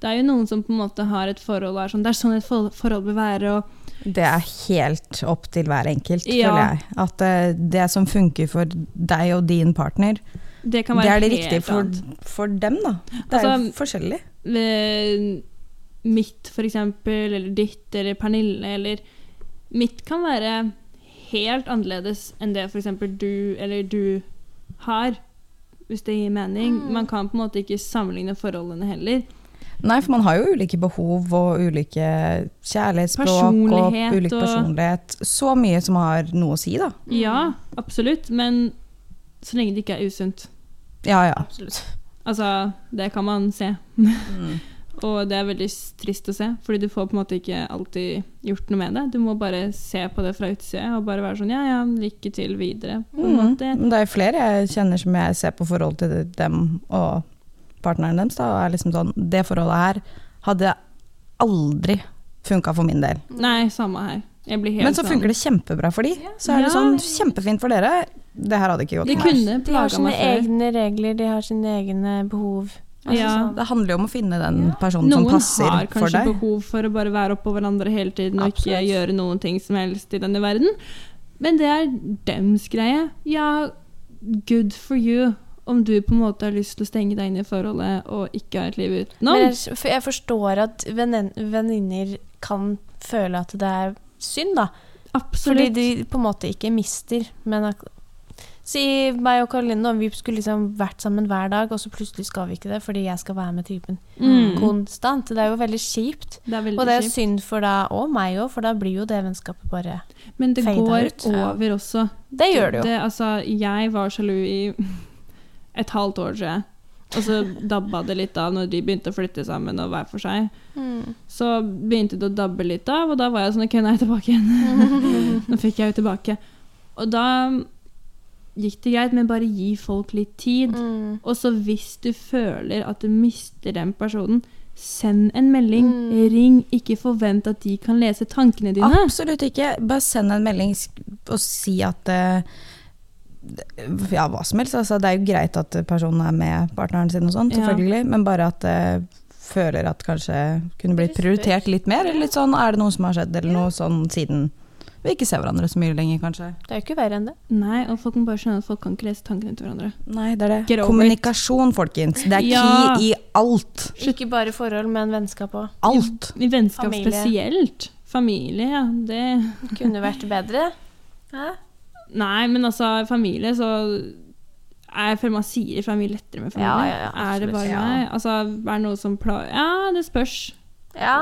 Det er jo noen som på en måte har et forhold og er sånn Det er sånn et forhold bør være. og Det er helt opp til hver enkelt, Ja. føler jeg. At eh, det som funker for deg og din partner, Det kan det er det riktige for, for dem, da. Det er jo Altså, forskjellig. mitt, for eksempel, eller ditt, eller Pernille, eller Mitt kan være helt annerledes enn det eksempel du eller du har, hvis det gir mening. Mm. Man kan på en måte ikke sammenligne forholdene heller. Nei, for man har jo ulike behov og ulike kjærlighetsspråk og Personlighet ulik og- personlighet. Så mye som har noe å si, da. Ja, absolutt. Men så lenge det ikke er usunt. Ja, ja. Absolutt. Altså, det kan man se. Mm. Og det er veldig trist å se, fordi du får på en måte ikke alltid gjort noe med det. Du må bare se på det fra utsida og bare være sånn ja, ja, lykke til videre. På en Mm. måte. Det er flere jeg kjenner som jeg ser på forhold til dem og partneren deres, da, og er liksom sånn Det forholdet her hadde aldri funka for min del. Nei, samme her. Jeg blir helt Men så sånn funker det kjempebra for de. Så er det sånn kjempefint for dere. Det her hadde ikke gått. De, kunne De har sine egne regler, de har sine egne behov. Altså, Ja. sånn. Det handler jo om å finne den personen som passer for deg. Noen har kanskje behov for å bare være oppå hverandre hele tiden og ikke gjøre noen ting som helst i denne verden. Men det er dems greie. Ja, good for you. Om du på en måte har lyst til å stenge deg inn i forholdet og ikke ha et liv utenom. Men jeg, for jeg forstår at venninner kan føle at det er synd, da. Absolutt. Fordi de på en måte ikke mister, men Si meg og Karoline, vi skulle liksom vært sammen hver dag, og så plutselig skal vi ikke det fordi jeg skal være med typen Mm. konstant. Det er jo veldig kjipt. Det veldig Og det er kjipt. synd for deg og meg òg, for da blir jo det vennskapet bare Men det går ut. Over også. Det gjør det jo. altså, jeg var sjalu i et halvt år, tror jeg. Og så dabba det litt av når de begynte å flytte sammen og hver for seg. Mm. Så begynte det å dabbe litt av, og da var jeg sånn Ok, nå er jeg tilbake igjen. nå fikk jeg jo tilbake. Og da gikk det greit, men bare gi folk litt tid. Mm. Og så hvis du føler at du mister den personen, send en melding. Mm. Ring. Ikke forvent at de kan lese tankene dine. Absolutt ikke. Bare send en melding og si at uh, Ja, hva som helst. Altså, det er jo greit at personen er med partneren sin og sånn, Ja. selvfølgelig, men bare at uh, føler at kanskje kunne blitt prioritert litt mer. Eller litt sånn, er det noe som har skjedd, eller noe sånn siden vi ikke ser hverandre så mye lenger, kanskje. Det er jo ikke verre enn det. Nei, og folk må bare skjønne at folk kan ikke lese tankene til hverandre. Nei, det er det. Get Kommunikasjon, folkens. Det er Ja. key i alt. Ikke bare forhold, men vennskap òg. Alt. I vennskap Familie. spesielt. Familie, ja. Det Kunne vært bedre. Hæ? Nei, men altså, familie, så Jeg føler man sier ifra mye lettere med familie. Ja, ja, ja, er det bare ja. meg? Altså, er det noe som plager Ja, det spørs. Ja,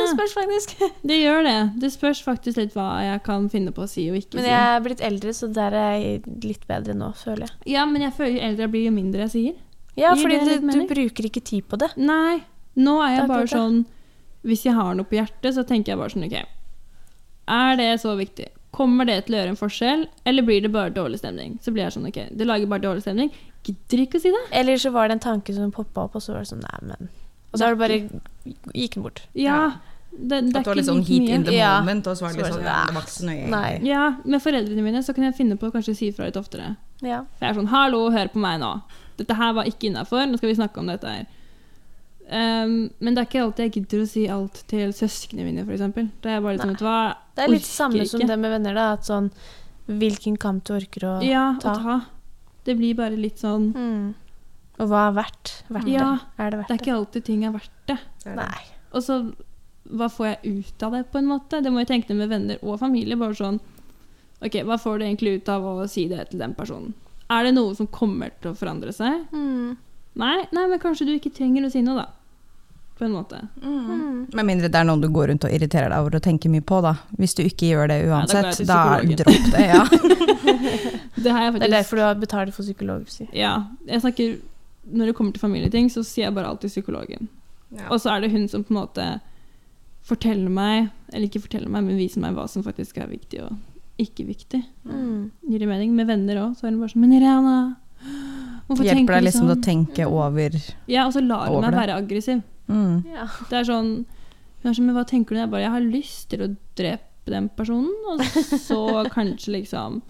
det spørs faktisk. Det gjør det. Det spørs faktisk litt hva jeg kan finne på å si og ikke si. Men jeg er blitt eldre, så der er jeg litt bedre nå, føler jeg. Ja, men jeg føler jo eldre jeg blir, jo mindre jeg sier. Ja, Gir fordi du, du bruker ikke tid på det. Nei. Nå er jeg bare sånn Hvis jeg har noe på hjertet, så tenker jeg bare sånn OK. Er det så viktig? Kommer det til å gjøre en forskjell, eller blir det bare dårlig stemning? Så blir jeg sånn OK, det lager bare dårlig stemning. Gidder ikke å si det. Eller så var det en tanke som poppa opp, og så var det sånn Nei, men Og så har du bare gikk den bort. Ja. Det, det At er var ikke litt sånn mye. in the Ja. moment, og så var det Så litt var sånn det ja, sånn, det var ikke så nøye. Nei. Ja, med foreldrene mine så kan jeg finne på å kanskje si ifra litt oftere. Ja. For jeg er sånn 'Hallo, hør på meg nå. Dette her var ikke innafor. Nå skal vi snakke om dette her.' Um, men det er ikke alltid jeg gidder å si alt til søsknene mine, f.eks. Det er bare litt sånn, du hva Det er litt samme samme som det med venner, da. At sånn Hvilken kamp du orker å Ja, ta. å ta. Det blir bare litt sånn Mm. Og hva er verdt, verdt Ja, det? Er det verdt Det er ikke alltid ting er verdt det. det? Nei. Og så hva får jeg ut av det, på en måte? Det må jeg tenke med venner og familie. Bare sånn Ok, hva får du egentlig ut av å si det til den personen? Er det noe som kommer til å forandre seg? Mm. Nei, nei, men kanskje du ikke trenger å si noe, da. På en måte. Mm. Med mindre det er noe du går rundt og irriterer deg over og tenker mye på, da. Hvis du ikke gjør det da uansett, ja, da, psykologen. dropp det. Ja. Det har jeg Det er derfor du har betalt for psykolog. Si. Ja. Jeg snakker Når det kommer til familieting, så sier jeg bare alltid psykologen. Og så er det hun som på en måte forteller meg, eller ikke forteller meg, men viser meg hva som faktisk er viktig og ikke viktig. Mm. Gir det mening? Med venner òg, så er hun bare sånn Men Irena, hvorfor Hjelper tenker deg liksom til sånn? å tenke over Ja, og så lar hun meg være aggressiv. mm. Ja. Det er sånn Hun er sånn, men hva tenker du? Jeg bare Jeg har lyst til å drepe den personen, og så kanskje liksom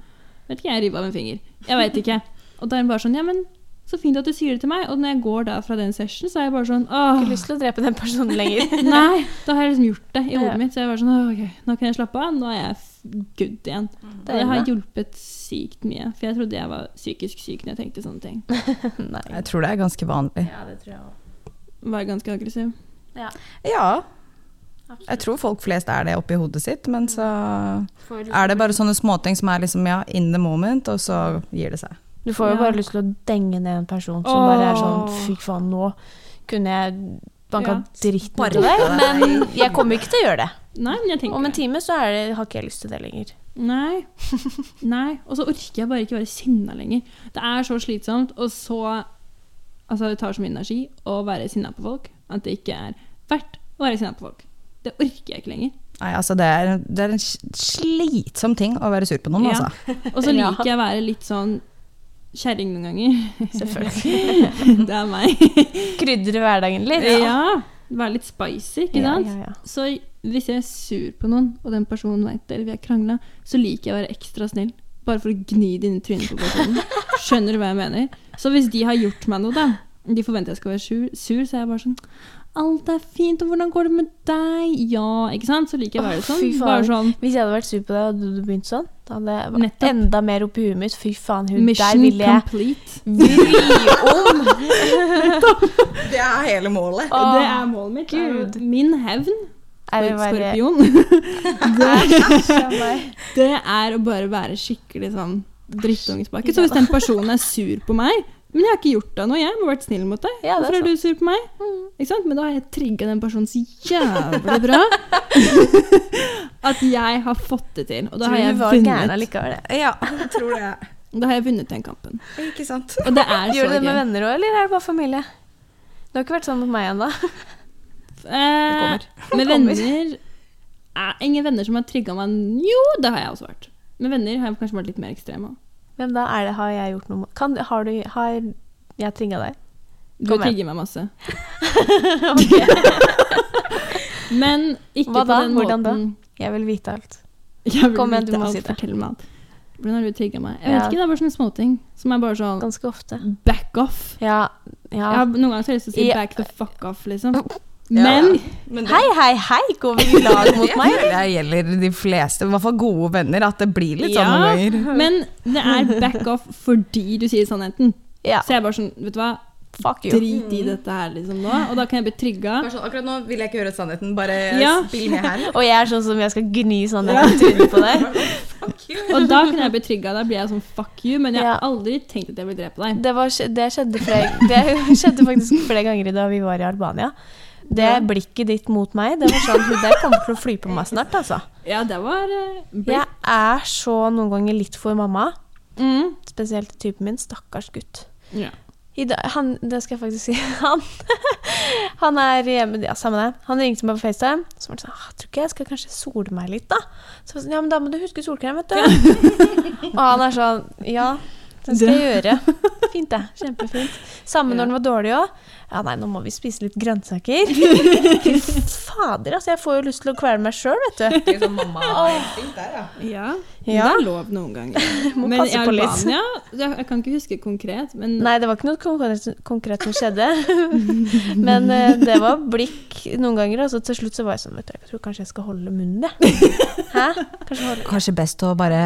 Vet ikke, jeg river av en finger. Jeg veit ikke. Og da er hun bare sånn Ja, men så fint at du sier det til meg. Og når jeg går da fra den session, så er jeg bare sånn Åh, ikke lyst til å drepe den personen lenger. nei. Da har jeg liksom gjort det i Ja. hodet mitt. Så jeg er bare sånn Ok, nå kan jeg slappe av. Nå er jeg good igjen. Det, det har hjulpet sykt mye. For jeg trodde jeg var psykisk syk når jeg tenkte sånne ting. Nei. Jeg tror det er ganske vanlig. Ja, det tror jeg òg. Var ganske aggressiv. Ja. Ja, jeg tror folk flest er det oppi hodet sitt, men så er det bare sånne småting som er liksom ja, in the moment, og så gir det seg. Du får jo Ja. bare lyst til å denge ned en person som bare er sånn Fy faen, nå kunne jeg banka Ja. dritten ut av deg, deg. men jeg kommer ikke til å gjøre det. Nei, men jeg tenker Om en time så er det, har ikke jeg lyst til det lenger. Nei. Nei. Og så orker jeg bare ikke være sinna lenger. Det er så slitsomt, og så Altså, det tar så mye energi å være sinna på folk at det ikke er verdt å være sinna på folk. Det orker jeg ikke lenger. Nei, altså det er, det er en slitsom ting å være sur på noen, Ja. altså. Og så liker jeg å være litt sånn kjerring noen ganger. Selvfølgelig. det er meg. Krydre hverdagen litt. Ja. Være litt spicy, ikke Ja, sant? ja, ja. Så hvis jeg er sur på noen, og den personen vet det, eller vi har krangla, så liker jeg å være ekstra snill. Bare for å gni det inn i trynet på personen. Skjønner du hva jeg mener? Så hvis de har gjort meg noe, da, de forventer jeg skal være sur, sur så er jeg bare sånn Alt er fint, og hvordan går det med deg? Ja, ikke sant? Så liker jeg å være sånn. fy faen. Bare sånn Hvis jeg hadde vært sur på deg, og du begynt sånn, da hadde jeg vært Nettopp. enda mer oppi huet mitt. Fy faen, hun der ville vil jeg complete. vri om. Det er hele målet. Åh, det er målet mitt. Gud. Min hevn er det for bare skorpion. det. Det er å bare være skikkelig sånn drittunge tilbake. Så hvis den personen er sur på meg Men jeg har ikke gjort deg noe, jeg har bare vært snill mot deg. Ja, det er Hvorfor er du sur på meg? Mm. Ikke sant? Men da har jeg trigga den personen så jævlig bra at jeg har fått det til. Og da Tror har jeg du vunnet. allikevel. jeg. Ja, jeg tror det. Da har jeg vunnet den kampen. Ikke sant? Og det er så Gjør du det med gøy. venner òg, eller er det bare familie? Det har ikke vært sånn mot meg ennå. Eh, med venner eh, Ingen venner som har trigga meg Jo, det har jeg også vært. Med venner har jeg kanskje vært litt mer ekstrem òg. Hvem da er det? Har jeg gjort noe kan, Har du Har jeg trigga deg? Du Kom du trigger meg masse. Men ikke Hva på da? den Hvordan da? Jeg vil vite alt. Jeg vil Kom igjen, du må si det. Fortell meg alt. Hvordan har du trigga meg? Jeg vet Ja. ikke, det er bare sånne småting som er bare sånn Ganske ofte. back off. Ja. Jeg har, noen ganger så har jeg lyst til å si I, back the fuck off, liksom. Ja. Men Men det, Hei, hei, hei! Går vi i lag mot det meg? føler jeg gjelder de fleste, i hvert fall gode venner, at det blir litt sånn noen ganger. Men det er back off fordi du sier sannheten. Ja. Så jeg er bare sånn, vet du hva, Fuck you. drit i dette her liksom nå. Og da kan jeg bli trygga. Sånn, akkurat nå vil jeg ikke høre sannheten, bare Ja. spill med her. Og jeg er sånn som jeg skal gni sannheten ja. trynet på deg. Og da kan jeg bli trygga. Da blir jeg sånn fuck you. Men jeg har aldri tenkt at jeg vil drepe deg. Det, var, det, skjedde flere, det skjedde faktisk flere ganger da vi var i Albania. Det Ja. blikket ditt mot meg, det var sånn Hun der kommer til å fly på meg snart, altså. Ja, det var uh, Jeg er så noen ganger litt for mamma. mm. Spesielt typen min. Stakkars gutt. ja. Dag, han, det skal jeg faktisk si. Han, han er hjemme Ja, samme det. Han ringte meg på FaceTime. Så var det sånn «Ah, 'Tror ikke jeg skal kanskje sole meg litt, da?' Så var sånn, ja, men da må du huske solkrem, vet du. og han er sånn Ja, det skal jeg gjøre. Fint, det. Kjempefint. Samme når den var dårlig òg. Ja, nei, nå må vi spise litt grønnsaker. Fy fader, altså. Jeg får jo lyst til å kvele meg sjøl, vet du. Det er sånn mamma-instinkt der, ja. ja. Ja. Det er lov noen ganger. Må Men i passe på litt. Albania jeg, kan ikke huske konkret, men Nei, det var ikke noe konkret, konkret som skjedde. Men uh, det var blikk noen ganger, og så til slutt så var jeg sånn Vet du, jeg tror kanskje jeg skal holde munnen, jeg. Kanskje holde Kanskje best å bare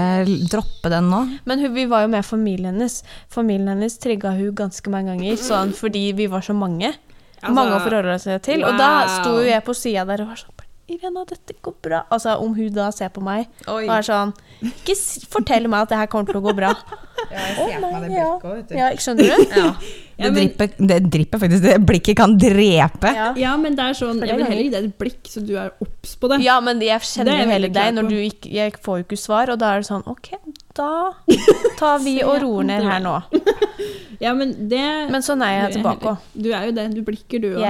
droppe den nå. Men hun, vi var jo med familien hennes. Familien hennes trigga hun ganske mange ganger, sånn fordi vi var så mange. Altså, mange å forholde seg til. Og da sto jo jeg på sida der og var sånn Irena, dette går bra. Altså, om hun da ser på meg Oi. og er sånn Ikke fortell meg at det her kommer til å gå bra. Ja, jeg ser på meg det ja. blikket òg, vet du. Ja, skjønner du? Ja. Ja, Det, men- dripper, det dripper faktisk. Det blikket kan drepe. Ja. Ja, men det er sånn Jeg vil heller gi deg et blikk, så du er obs på det. Ja, men jeg kjenner er jo hele deg når du ikke Jeg får jo ikke svar, og da er det sånn OK, da tar vi og roer ned her nå. Ja, men det Men sånn er jeg tilbake òg. Du er jo det. Du blikker, du òg.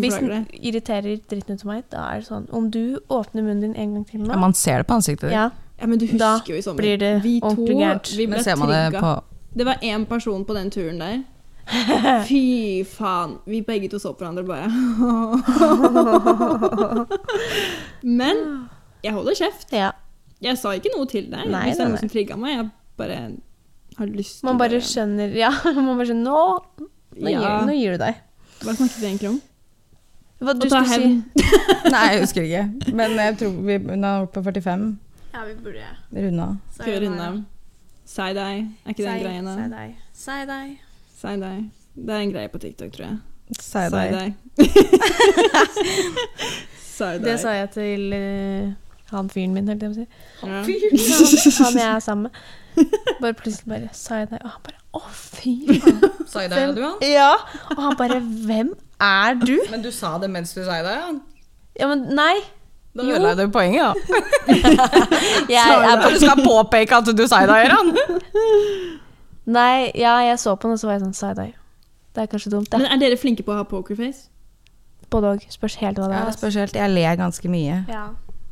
Hvis den irriterer dritten ut av meg, da er det sånn Om du åpner munnen din en gang til Ja, nå, man ser det på ansiktet ditt. ja, Ja, men du Da husker jo i sommer. blir det vi to, ordentlig gærent. Vi ble trigga. ser man det på Det var én person på den turen der. Fy faen. Vi begge to så på hverandre bare Men jeg holder kjeft. ja. Jeg sa ikke noe til deg Nei, hvis det er noe som trigga meg. Jeg bare har lyst til Man å bare skjønner Ja, man bare skjønner Nå, nå, Ja. gir, nå gir du deg. Hva snakket vi egentlig om? Hva du ta skulle si? hevn. Nei, jeg husker ikke. Men jeg tror vi hun er oppe på 45. Ja, vi burde Runda. Skal vi runde av? Si deg. Er ikke det en greie nå? deg. Si deg. Det er en greie på TikTok, tror jeg. Si deg Si deg. Det sa jeg til eh, han fyren min, holdt jeg på å si. Ja. Han jeg er sammen med. Bare plutselig bare sa jeg det, og han bare Å, fy faen. Sa jeg det, du, han? Ja. Og han bare Hvem er du? Men du sa det mens du sa det? Ja. Ja, men nei. Da Jo. ødela det poenget, da. Jeg er på Du skal påpeke at du sa det, Eran. Nei, ja, jeg så på den, og så var jeg sånn Side-eye. Det er kanskje dumt, det. Men er dere flinke på å ha pokerface? Både òg. Spørs helt hva det Ja, er. helt. spesielt. Jeg ler ganske mye. Ja.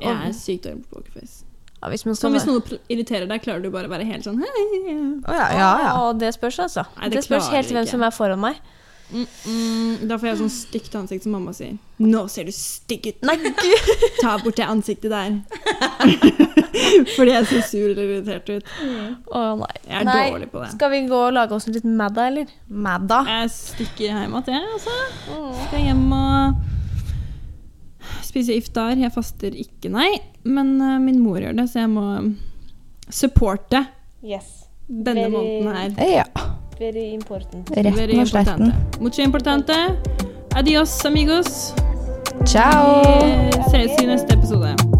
Jeg er sykt dårlig på pokerface. Ja, hvis man Så hvis noe irriterer deg, klarer du bare å være helt sånn hei, ja. Å ja, ja, ja. Å, det spørs, altså. Nei, det, det spørs helt hvem som er foran meg. mm, mm, Da får jeg sånn stygt ansikt som mamma sier. Nå ser du stygg ut. Nei, gud! Ta bort det ansiktet der. Fordi jeg ser sur eller irritert ut. Å nei. Jeg er nei. dårlig på det. Skal vi gå og lage oss litt Madda, eller? Madda. Jeg stikker hjem igjen, jeg, altså. Skal hjem og spise iftar. Jeg faster ikke, nei. Men uh, min mor gjør det, så jeg må supporte Yes. denne Very- måneden her. Ja. Very important. Retten Very og sletten. importante. Mucho importante. Adios, amigos. Ciao! Vi ses i neste episode.